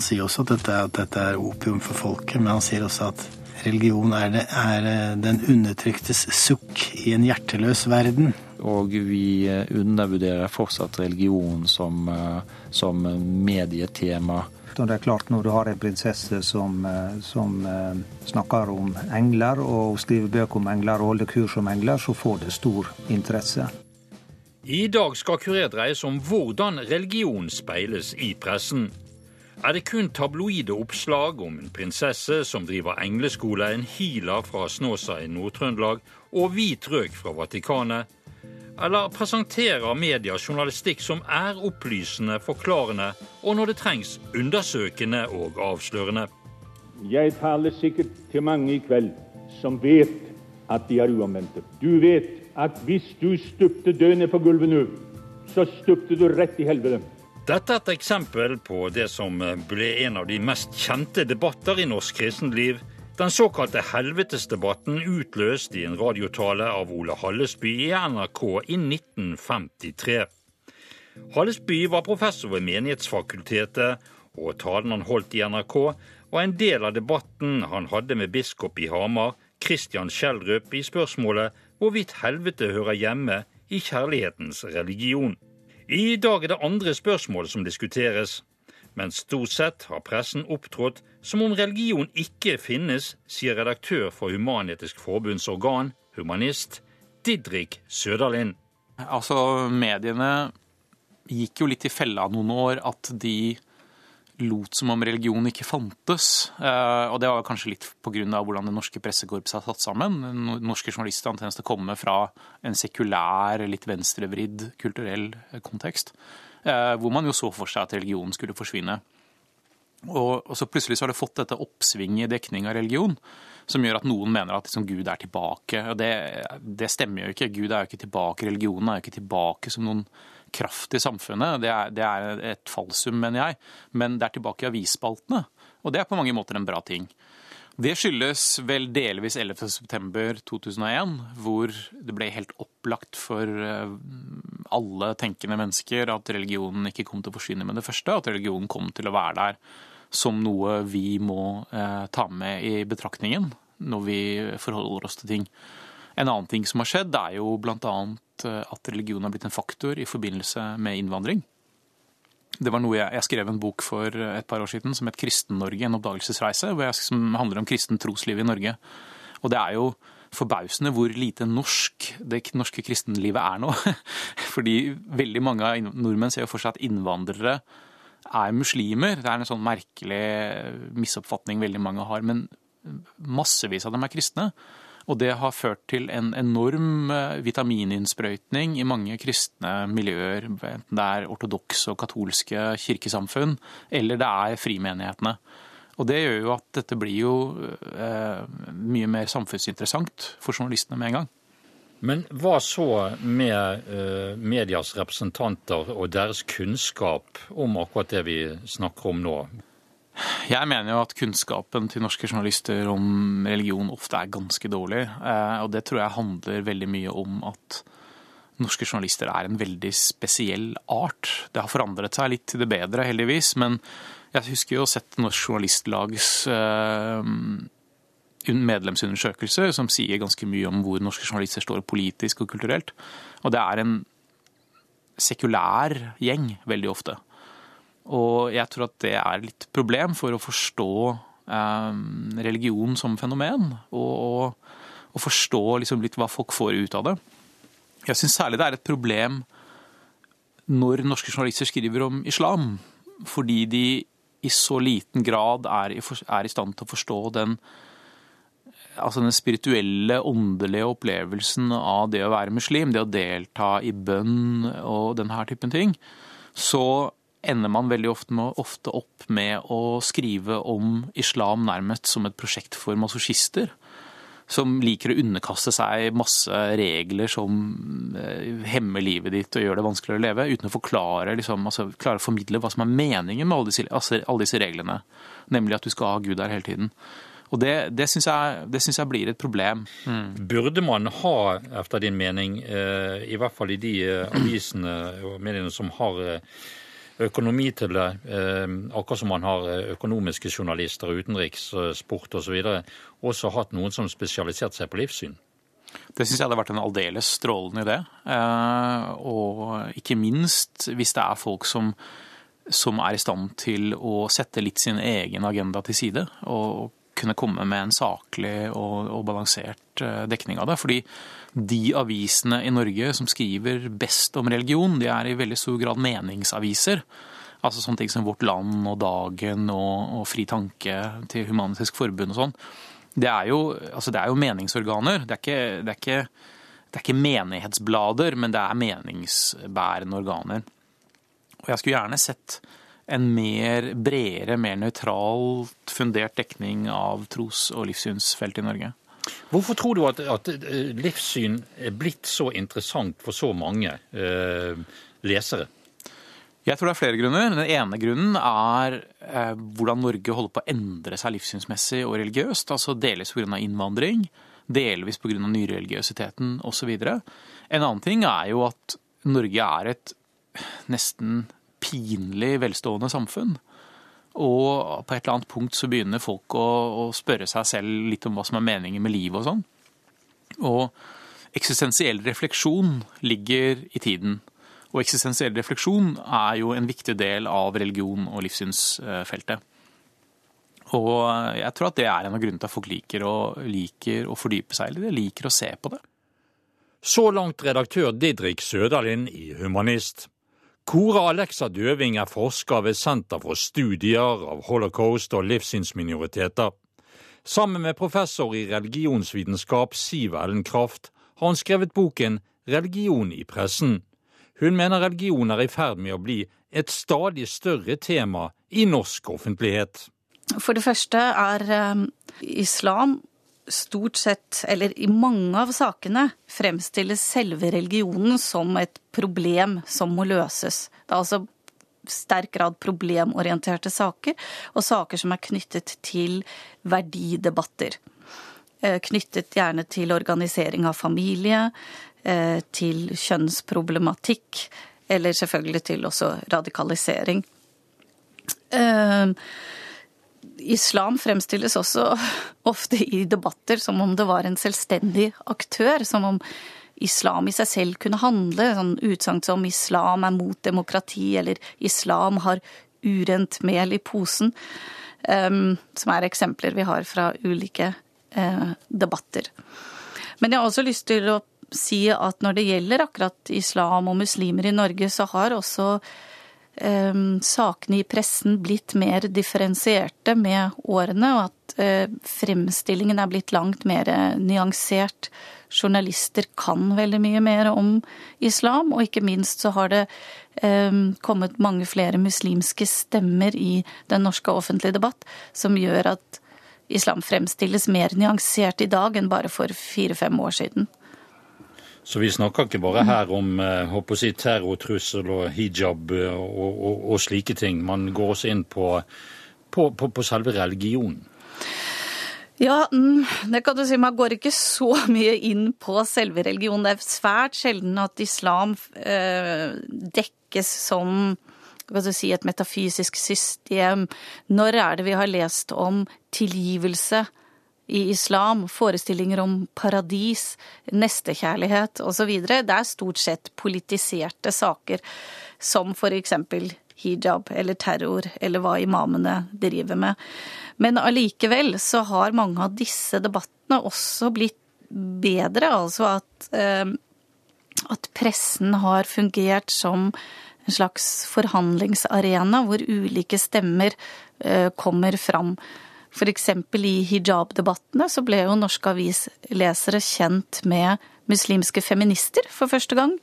Han sier også at dette, at dette er opium for folket, men han sier også at religion er, det, er eh, den undertryktes sukk i en hjerteløs verden. Og vi undervurderer fortsatt religion som, som medietema. Og det er klart Når du har en prinsesse som, som snakker om engler, og skriver bøker om engler og holder kurs om engler, så får det stor interesse. I dag skal Kurer dreies om hvordan religion speiles i pressen. Er det kun tabloide oppslag om en prinsesse som driver engleskole, en healer fra Snåsa i Nord-Trøndelag og hvit røk fra Vatikanet? Eller presenterer media journalistikk som er opplysende, forklarende og når det trengs undersøkende og avslørende? Jeg taler sikkert til mange i kveld som vet at de er uomvendte. Du vet at hvis du stupte død på gulvet nå, så stupte du rett i helvete. Dette er et eksempel på det som ble en av de mest kjente debatter i norsk kristenliv, den såkalte helvetesdebatten utløst i en radiotale av Ole Hallesby i NRK i 1953. Hallesby var professor ved Menighetsfakultetet, og talen han holdt i NRK, var en del av debatten han hadde med biskop i Hamar, Christian Schjelderup, i spørsmålet hvorvidt helvete hører hjemme i kjærlighetens religion. I dag er det andre spørsmål som diskuteres men stort sett har pressen opptrådt som om religion ikke finnes, sier redaktør for Human-Etisk Forbunds organ, Humanist, Didrik Søderlind. Altså, mediene gikk jo litt i fella noen år at de lot som om religion ikke fantes. Eh, og det var kanskje litt pga. hvordan det norske pressekorpset er satt sammen. Norske journalister har til å komme fra en sekulær, litt venstrevridd kulturell kontekst. Eh, hvor man jo så for seg at religionen skulle forsvinne. Og så plutselig så har det fått dette oppsvinget i dekning av religion, som gjør at noen mener at liksom, Gud er tilbake. Og det, det, stemmer jo ikke. Gud er jo ikke tilbake. Religionen er jo ikke tilbake som noen kraft i samfunnet. Det er, det er et falsum, mener jeg. Men det er tilbake i avisspaltene. Og det er på mange måter en bra ting. Det skyldes vel delvis 11.9.2001, hvor det ble helt opplagt for eh, alle tenkende mennesker at religionen ikke kom til å forsvinne med det første, at religionen kom til å være der som noe vi må eh, ta med i betraktningen når vi forholder oss til ting. En annen ting som har skjedd, er jo bl.a. Eh, at religion har blitt en faktor i forbindelse med innvandring. Det var noe jeg, jeg, skrev en bok for et par år siden som het 'Kristen-Norge en oppdagelsesreise', jeg, som handler om kristen trosliv i Norge. Og det er jo forbausende hvor lite norsk det norske kristenlivet er nå. Fordi veldig mange av nordmenn ser jo for seg at innvandrere er muslimer. Det er en sånn merkelig misoppfatning veldig mange har. Men massevis av dem er kristne. Og det har ført til en enorm eh, vitamininnsprøytning i mange kristne miljøer, enten det er ortodokse og katolske kirkesamfunn, eller det er frimenighetene. Og det gjør jo at dette blir jo eh, mye mer samfunnsinteressant for journalistene med en gang. Men hva så med eh, medias representanter og deres kunnskap om akkurat det vi snakker om nå? Jeg mener jo at kunnskapen til norske journalister om religion ofte er ganske dårlig. Eh, og det tror jeg handler veldig mye om at norske journalister er en veldig spesiell art. Det har forandret seg litt til det bedre, heldigvis. Men jeg husker jo å sett Norsk Journalistlags eh, medlemsundersøkelse som sier ganske mye om hvor norske journalister står politisk og kulturelt. Og det er en sekulær gjeng veldig ofte. Og jeg tror at det er litt problem for å forstå eh, religion som fenomen. Og, og, og forstå liksom litt hva folk får ut av det. Jeg syns særlig det er et problem når norske journalister skriver om islam. Fordi de i så liten grad er i, er i stand til å forstå den, altså den spirituelle, åndelige opplevelsen av det å være muslim, det å delta i bønn og denne typen ting. Så ender man veldig ofte, med, ofte opp med å skrive om islam nærmest som et prosjekt for masochister. Som liker å underkaste seg masse regler som eh, hemmer livet ditt og gjør det vanskeligere å leve, uten å forklare, liksom, altså, klare å formidle hva som er meningen med alle disse, altså, alle disse, reglene. Nemlig at du skal ha Gud der hele tiden. Og Det, det syns jeg, jeg, blir et problem. Mm. Burde man ha, etter din mening, eh, i hvert fall i de eh, avisene og mediene som har økonomi til det, akkurat som man har økonomiske journalister, utenriks, sport osv., også hatt noen som spesialisert seg på livssyn? Det syns jeg hadde vært en aldeles strålende idé. Og ikke minst hvis det er folk som som er i stand til å sette litt sin egen agenda til side. Og kunne komme med en saklig og, og balansert eh, dekning av det. Fordi de avisene i Norge som skriver best om religion, de er i veldig stor grad meningsaviser. Altså sånne ting som Vårt Land og Dagen og, og Fri Tanke til Humanitisk Forbund og sånn. Det er, jo, altså det er jo meningsorganer. Det er, ikke, det, er ikke, det er ikke menighetsblader, men det er meningsbærende organer. Og jeg skulle gjerne sett en mer bredere, mer nøytralt fundert dekning av tros- og livssynsfeltet i Norge. Hvorfor tror du at, at, livssyn er blitt så interessant for så mange eh, lesere? Jeg tror det er flere grunner. Den ene grunnen er eh, hvordan Norge holder på å endre seg livssynsmessig og religiøst. altså Delvis pga. innvandring, delvis pga. nyreligiøsiteten osv. En annen ting er jo at Norge er et nesten pinlig velstående samfunn. Og på et eller annet punkt så begynner folk å, å spørre seg selv litt om hva som er meningen med livet og sånn. Og eksistensiell refleksjon ligger i tiden. Og eksistensiell refleksjon er jo en viktig del av religion- og livssynsfeltet. Og jeg tror at det er en av grunnene til at folk liker å, liker å fordype seg, eller liker å se på det. Så langt redaktør Didrik Søderlind i Humanist. Kora Alexa Døving er forsker ved Senter for studier av holocaust og livssynsminoriteter. Sammen med professor i religionsvitenskap Siv Ellen Kraft har hun skrevet boken Religion i pressen. Hun mener religion er i ferd med å bli et stadig større tema i norsk offentlighet. For det første er eh, islam stort sett, eller i mange av sakene, fremstilles selve religionen som et problem som må løses. Det er altså sterk grad problemorienterte saker, og saker som er knyttet til verdidebatter. Eh, knyttet gjerne til organisering av familie, eh, til kjønnsproblematikk, eller selvfølgelig til også radikalisering. Uh, islam fremstilles også ofte i debatter som om det var en selvstendig aktør. Som om islam i seg selv kunne handle. Sånn utsagn som 'islam er mot demokrati' eller 'islam har urent mel i posen'. Um, som er eksempler vi har fra ulike uh, debatter. Men jeg har også lyst til å si at når det gjelder akkurat islam og muslimer i Norge, så har også sakene i pressen blitt mer differensierte med årene, og at eh, fremstillingen er blitt langt mer nyansert. Journalister kan veldig mye mer om islam, og ikke minst så har det ehm, kommet mange flere muslimske stemmer i den norske offentlige debatt, som gjør at islam fremstilles mer nyansert i dag enn bare for fire-fem år siden. Så vi snakker ikke bare her om håper eh, å si, terrortrussel og hijab eh, og, og, og, slike ting. Man går også inn på, på, på, på selve religionen. Ja, mm, det kan du si. Man går ikke så mye inn på selve religionen. Det er svært sjelden at islam eh, dekkes som si, et metafysisk system. Når er det vi har lest om tilgivelse? I islam, forestillinger om paradis, nestekjærlighet osv. Det er stort sett politiserte saker, som eksempel hijab eller terror, eller hva imamene driver med. Men allikevel så har mange av disse debattene også blitt bedre, altså at, eh, at pressen har fungert som en slags forhandlingsarena hvor ulike stemmer eh, kommer fram. F.eks. i hijab-debattene så ble jo norske avislesere kjent med muslimske feminister for første gang.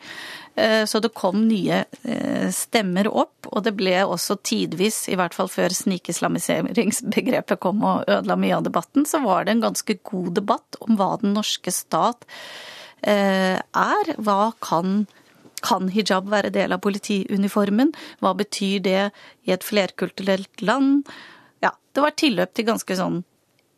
Eh, så det kom nye eh, stemmer opp, og det ble også tidvis, i hvert fall før snikislamiseringsbegrepet kom og ødela mye av debatten, så var det en ganske god debatt om hva den norske stat eh, er. Hva kan kan hijab være del av politiuniformen? Hva betyr det i et flerkulturelt land? Det var tilløp til ganske sånn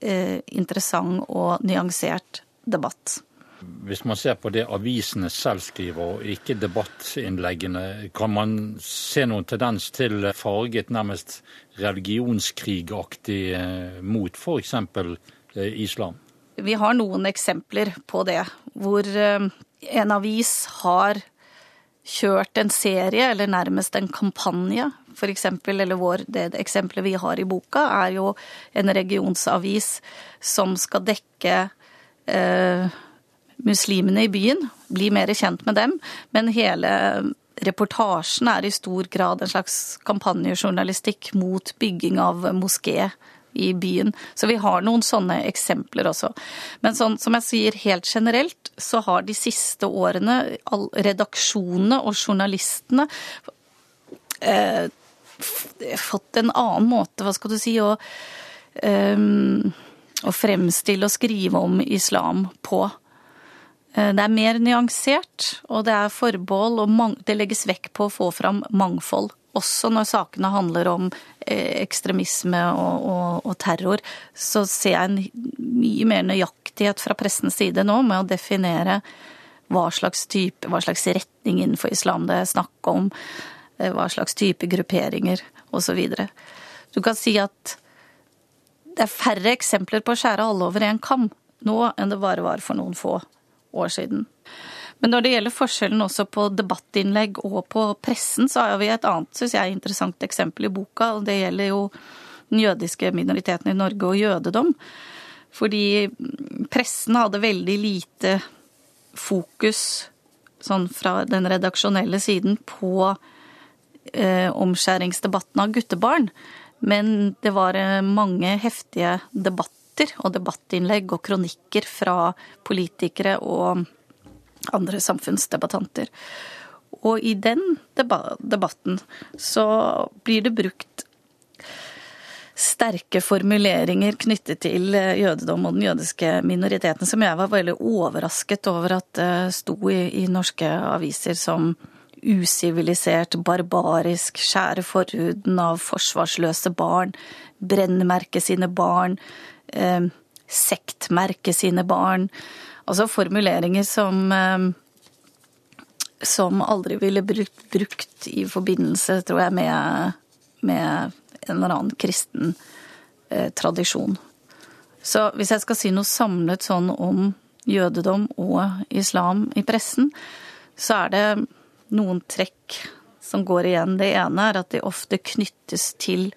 eh, interessant og nyansert debatt. Hvis man ser på det avisene selv skriver, og ikke debattinnleggene, kan man se noen tendens til farget, nærmest religionskrigaktig eh, mot f.eks. Eh, islam? Vi har noen eksempler på det, hvor eh, en avis har kjørt en serie, eller nærmest en kampanje. For eksempel, eller vår, det eksempelet vi har i boka, er jo en regionsavis som skal dekke eh, muslimene i byen, bli mer kjent med dem. Men hele reportasjen er i stor grad en slags kampanjejournalistikk mot bygging av moské i byen. Så vi har noen sånne eksempler også. Men sånn, som jeg sier helt generelt, så har de siste årene redaksjonene og journalistene eh, fått en annen måte, hva skal du si, å, um, å fremstille og skrive om islam på. Eh, det er mer nyansert, og det er forbehold, og det legges vekk på å få fram mangfold også når sakene handler om eh, ekstremisme og, og, og, terror, så ser jeg en mye mer nøyaktighet fra pressens side nå med å definere hva slags type, hva slags retning innenfor islam det er snakk om, hva slags type grupperinger osv. Du kan si at det er færre eksempler på å skjære alle over én kam nå enn det bare var for noen få år siden. Men når det gjelder forskjellen også på debattinnlegg og på pressen, så har vi et annet, synes jeg, interessant eksempel i boka. og Det gjelder jo den jødiske minoriteten i Norge og jødedom. Fordi pressen hadde veldig lite fokus sånn fra den redaksjonelle siden på eh, omskjæringsdebatten av guttebarn. Men det var eh, mange heftige debatter og debattinnlegg og kronikker fra politikere og andre samfunnsdebattanter. Og i den debatten så blir det brukt sterke formuleringer knyttet til eh, jødedom og den jødiske minoriteten, som jeg var veldig overrasket over at det sto i, i norske aviser som usivilisert, barbarisk, skjære forhuden av forsvarsløse barn, brennmerke sine barn, eh, sektmerke sine barn. Altså formuleringer som eh, som aldri ville brukt, brukt i forbindelse, tror jeg, med, med en eller annen kristen eh, tradisjon. Så hvis jeg skal si noe samlet sånn om jødedom og islam i pressen, så er det noen trekk som går igjen. Det ene er at de ofte knyttes til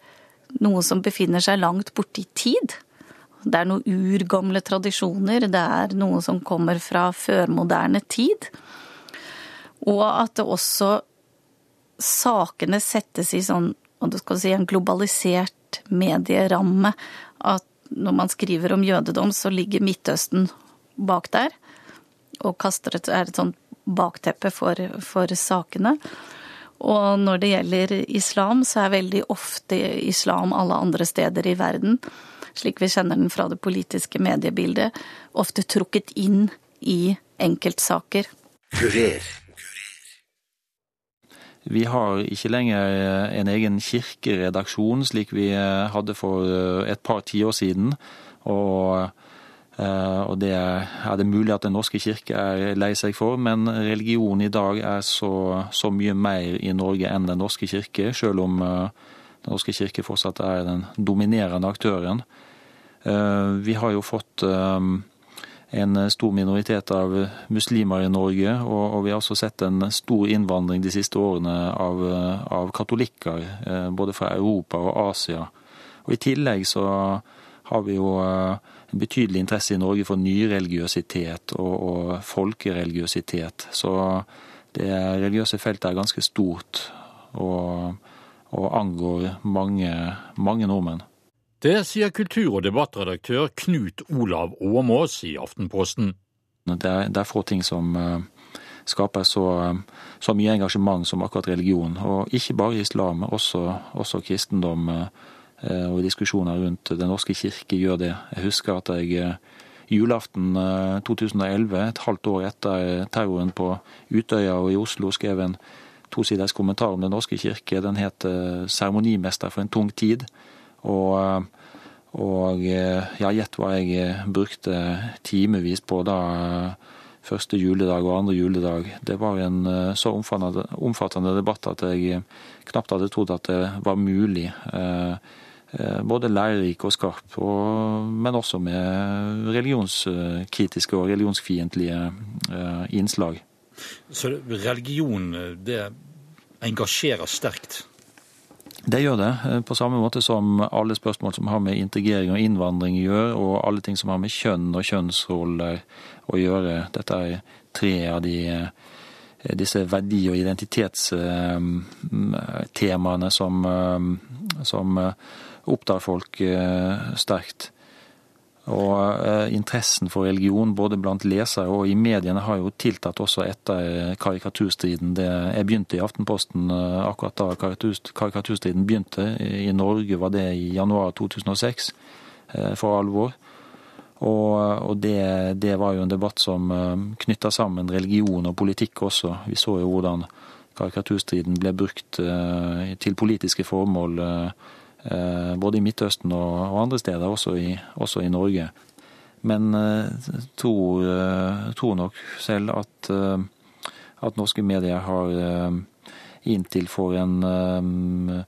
noe som befinner seg langt borte i tid. Det er noen urgamle tradisjoner, det er noe som kommer fra førmoderne tid. Og at det også sakene settes i sånn, hva skal si, en globalisert medieramme. At når man skriver om jødedom, så ligger Midtøsten bak der. Og kaster et, er et sånt bakteppe for, for sakene. Og når det gjelder islam, så er veldig ofte islam alle andre steder i verden slik vi kjenner den fra det politiske mediebildet, ofte trukket inn i enkeltsaker. Kurer. Vi har ikke lenger en egen kirkeredaksjon slik vi hadde for et par tiår siden. Og, eh, og det er det mulig at Den norske kirke er lei seg for, men religion i dag er så, så mye mer i Norge enn Den norske kirke, selv om eh, Den norske kirke fortsatt er den dominerende aktøren. Eh, vi har jo fått eh, en stor minoritet av muslimer i Norge, og, vi har også sett en stor innvandring de siste årene av, av katolikker, eh, både fra Europa og Asia. Og I tillegg så har vi jo en betydelig interesse i Norge for nyreligiøsitet og, og folkereligiøsitet. Så det religiøse feltet er ganske stort og, og angår mange, mange nordmenn. Det sier kultur- og debattredaktør Knut Olav Åmås i Aftenposten. Det er, det er få ting som uh, skaper så, så, mye engasjement som akkurat religion. Og ikke bare islam, også, også kristendom uh, og diskusjoner rundt Den norske kirke gjør det. Jeg husker at jeg uh, julaften 2011, et halvt år etter terroren på Utøya og i Oslo, skrev en tosiders kommentar om Den norske kirke. Den het 'Seremonimester for en tung tid'. Og, og ja, gjett hva jeg brukte timevis på da første juledag og andre juledag. Det var en så omfattende, debatt at jeg knapt hadde trodd at det var mulig. Både lærerik og skarp, og, men også med religionskritiske og religionsfiendtlige innslag. Så religion, det engasjerer sterkt? Det gjør det, eh, på samme måte som alle spørsmål som har med integrering og innvandring å gjøre, og alle ting som har med kjønn og kjønnsroller å gjøre. Dette er tre av de, eh, disse verdi- og identitetstemaene som, eh, som opptar folk sterkt. Og eh, interessen for religion både blant lesere og i mediene har jo tiltatt også etter karikaturstriden. Det, jeg begynte i Aftenposten eh, akkurat da karikaturstriden begynte. I Norge var det i januar 2006 eh, for alvor. Og, og det, det, var jo en debatt som knytta sammen religion og politikk også. Vi så jo hvordan karikaturstriden ble brukt til politiske formål Eh, både i Midtøsten og andre steder, også i, også i Norge. Men jeg tror, eh, tror nok selv at, at norske medier har inntil for en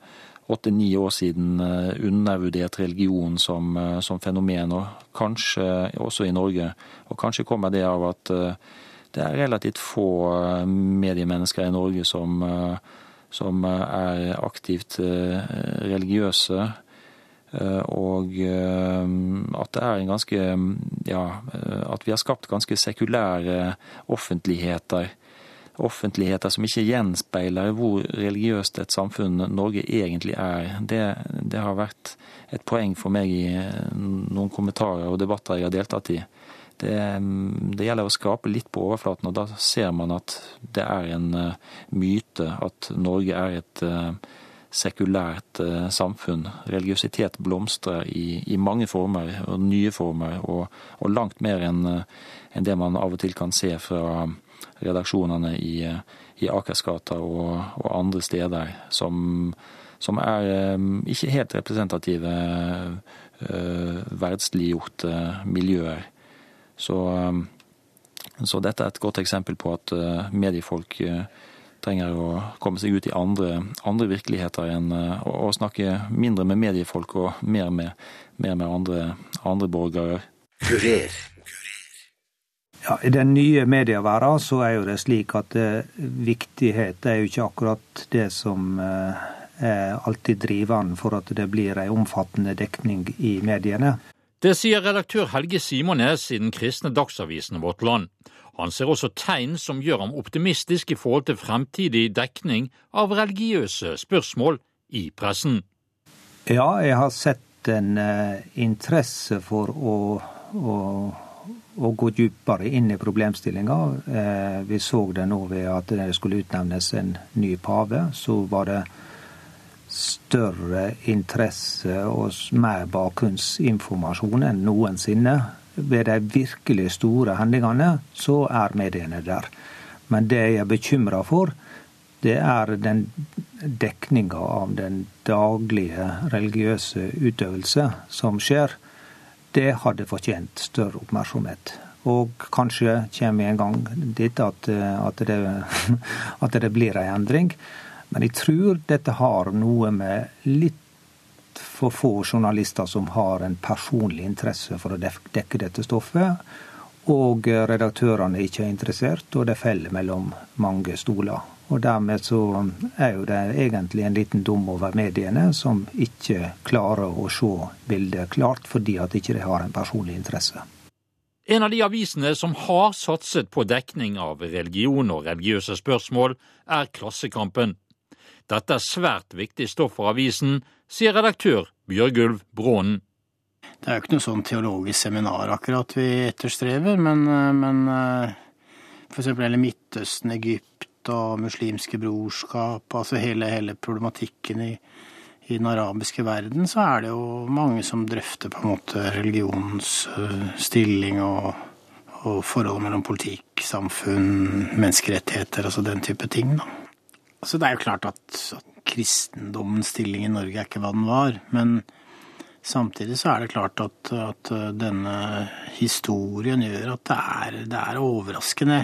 åtte-ni år siden undervurdert religion som, som, fenomen, og kanskje også i Norge. Og kanskje kommer det av at det er relativt få mediemennesker i Norge som som er aktivt eh, religiøse. Eh, og eh, at det er en ganske Ja, at vi har skapt ganske sekulære offentligheter. Offentligheter som ikke gjenspeiler hvor religiøst et samfunn Norge egentlig er. Det, det har vært et poeng for meg i noen kommentarer og debatter jeg har deltatt i. Det, det, gjelder å skrape litt på overflaten, og da ser man at det er en uh, myte at Norge er et uh, sekulært samfunn. Religiøsitet blomstrer i, i, mange former, og nye former, og, og langt mer enn en det man av og til kan se fra redaksjonene i, i Akersgata og, og, andre steder, som, som er ikke helt representative verdsliggjorte miljøer. Så, um, så, dette er et godt eksempel på at uh, mediefolk uh, trenger å komme seg ut i andre, andre virkeligheter enn uh, å, snakke mindre med mediefolk og mer med, mer med andre, andre borgere. Kurer. Ja, I den nye medieverdenen så er jo det slik at viktighet er jo ikke akkurat det som er alltid drivende for at det blir en omfattende dekning i mediene. Det sier redaktør Helge Simones i den kristne dagsavisen Vårt Land. Han ser også tegn som gjør ham optimistisk i forhold til fremtidig dekning av religiøse spørsmål i pressen. Ja, jeg har sett en uh, interesse for å, å, å, gå dypere inn i problemstillinga. Uh, vi så det nå ved at det skulle utnevnes en ny pave. Så var det større interesse og mer bakgrunnsinformasjon enn noensinne. Ved de virkelig store hendelsene så er mediene der. Men det jeg er bekymra for, det er den dekninga av den daglige religiøse utøvelse som skjer. Det hadde fortjent større oppmerksomhet. Og kanskje kommer vi en gang dit at, at, det, at det blir en endring. Men jeg tror dette har noe med litt for få journalister som har en personlig interesse for å dekke dette stoffet, og redaktørene ikke er interessert, og det faller mellom mange stoler. Og dermed så er jo det egentlig en liten dom over mediene, som ikke klarer å se bildet klart, fordi at ikke de har en personlig interesse. En av de avisene som har satset på dekning av religion og religiøse spørsmål, er Klassekampen. Dette er svært viktig stoff for avisen, sier redaktør Bjørgulv Brånen. Det er jo ikke noe sånn teologisk seminar akkurat vi etterstrever, men, men for eksempel hele Midtøsten, Egypt og muslimske brorskap, altså hele, hele problematikken i, i, den arabiske verden, så er det jo mange som drøfter på en måte religionens øh, stilling og, og forholdet mellom politikk, samfunn, menneskerettigheter, altså den type ting. da. Altså, det er jo klart at, at kristendommens stilling i Norge er ikke hva den var. Men Samtidig så er det klart at, at denne historien gjør at det er, det er overraskende,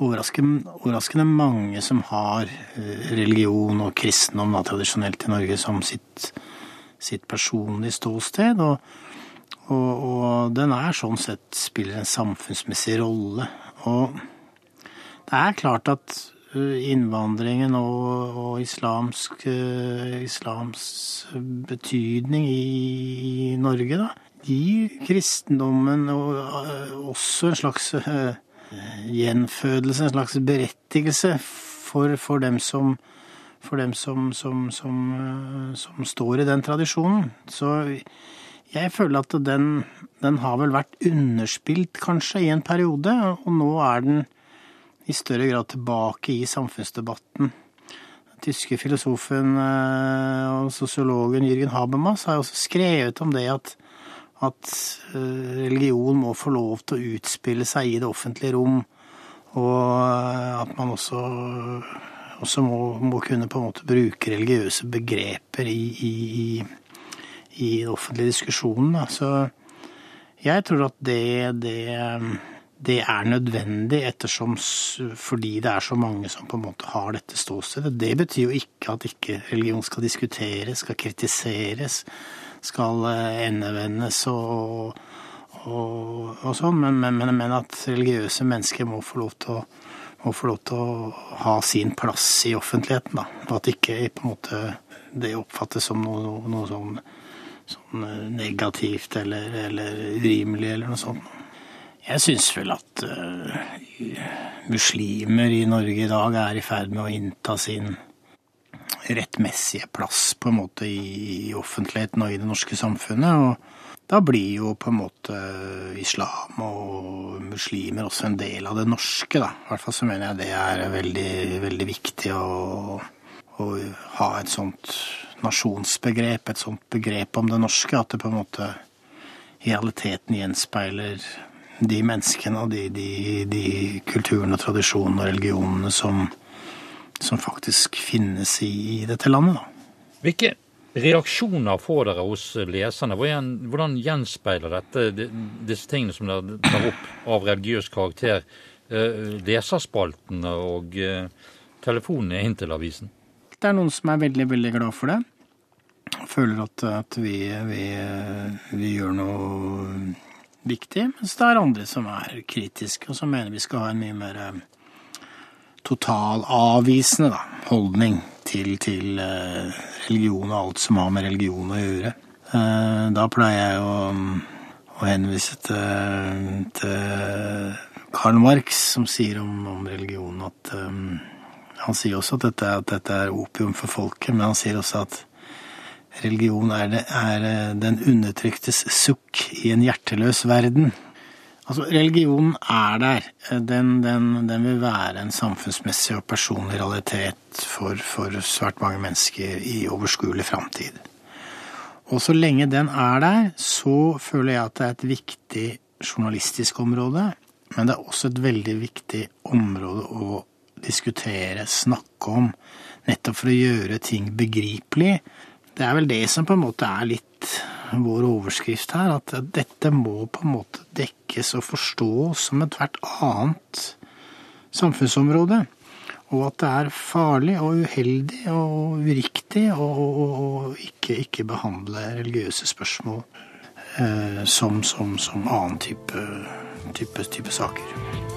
overraskende, overraskende mange som har eh, religion og kristendom da, tradisjonelt i Norge som sitt, sitt personlige ståsted. Og, og, og, den er sånn sett spiller en samfunnsmessig rolle. Og det er klart at Eh, innvandringen og, og islamsk, uh, islams betydning i, i, Norge, da, gir kristendommen og, uh, også en slags uh, gjenfødelse, en slags berettigelse for, for dem som for dem som, som, som, som, står i den tradisjonen. Så jeg føler at den, den har vel vært underspilt, kanskje, i en periode, og nå er den i større grad tilbake i samfunnsdebatten. Den tyske filosofen eh, og sosiologen Jürgen Habermas har også skrevet om det at, at eh, religion må få lov til å utspille seg i det offentlige rom, og eh, at man også, også må, må, kunne på en måte bruke religiøse begreper i, i, i, den offentlige diskusjonen. Så jeg tror at det, det det er nødvendig ettersom fordi det er så mange som på en måte har dette ståstedet. Det betyr jo ikke at ikke religion skal diskuteres, skal kritiseres, skal eh, endevendes og, og, og sånn, men, men, men, at religiøse mennesker må få lov til å lov til å ha sin plass i offentligheten. Da. Og at ikke måte det oppfattes som noe, noe sånn, sånn, negativt eller, eller urimelig eller noe sånt. Jeg syns vel at uh, muslimer i Norge i dag er i ferd med å innta sin rettmessige plass på en måte i, i offentligheten og i det norske samfunnet. Og da blir jo på en måte islam og muslimer også en del av det norske, da. I hvert fall så mener jeg det er veldig, veldig viktig å, å ha et sånt nasjonsbegrep, et sånt begrep om det norske, at det på en måte realiteten gjenspeiler de menneskene og de, de, de kulturene, tradisjonene og religionene som, som faktisk finnes i, i dette landet. Da. Hvilke reaksjoner får dere hos leserne? Hvordan, hvordan gjenspeiler dette disse tingene som dere tar opp av religiøs karakter, eh, leserspaltene og eh, telefonene inn til avisen? Det er noen som er veldig, veldig glad for det. Føler at, at vi, vi, vi gjør noe viktig, mens det er andre som er kritiske, og som mener vi skal ha en mye mer eh, totalavvisende da, holdning til, til uh, religion og alt som har med religion å gjøre. Uh, da pleier jeg å, å henvise til, til, Karl Marx, som sier om, om religion at um, Han sier også at dette, at dette er opium for folket, men han sier også at Religion er, det, er eh, den undertryktes sukk i en hjerteløs verden. Altså, religionen er der. Den, den, den, vil være en samfunnsmessig og personlig realitet for, for svært mange mennesker i overskuelig framtid. Og så lenge den er der, så føler jeg at det er et viktig journalistisk område. Men det er også et veldig viktig område å diskutere, snakke om, nettopp for å gjøre ting begripelig det er vel det som på en måte er litt vår overskrift her, at dette må på en måte dekkes og forstås som ethvert annet samfunnsområde. Og at det er farlig og uheldig og uriktig å ikke, ikke, behandle religiøse spørsmål eh, som, som, som annen type, type, type saker.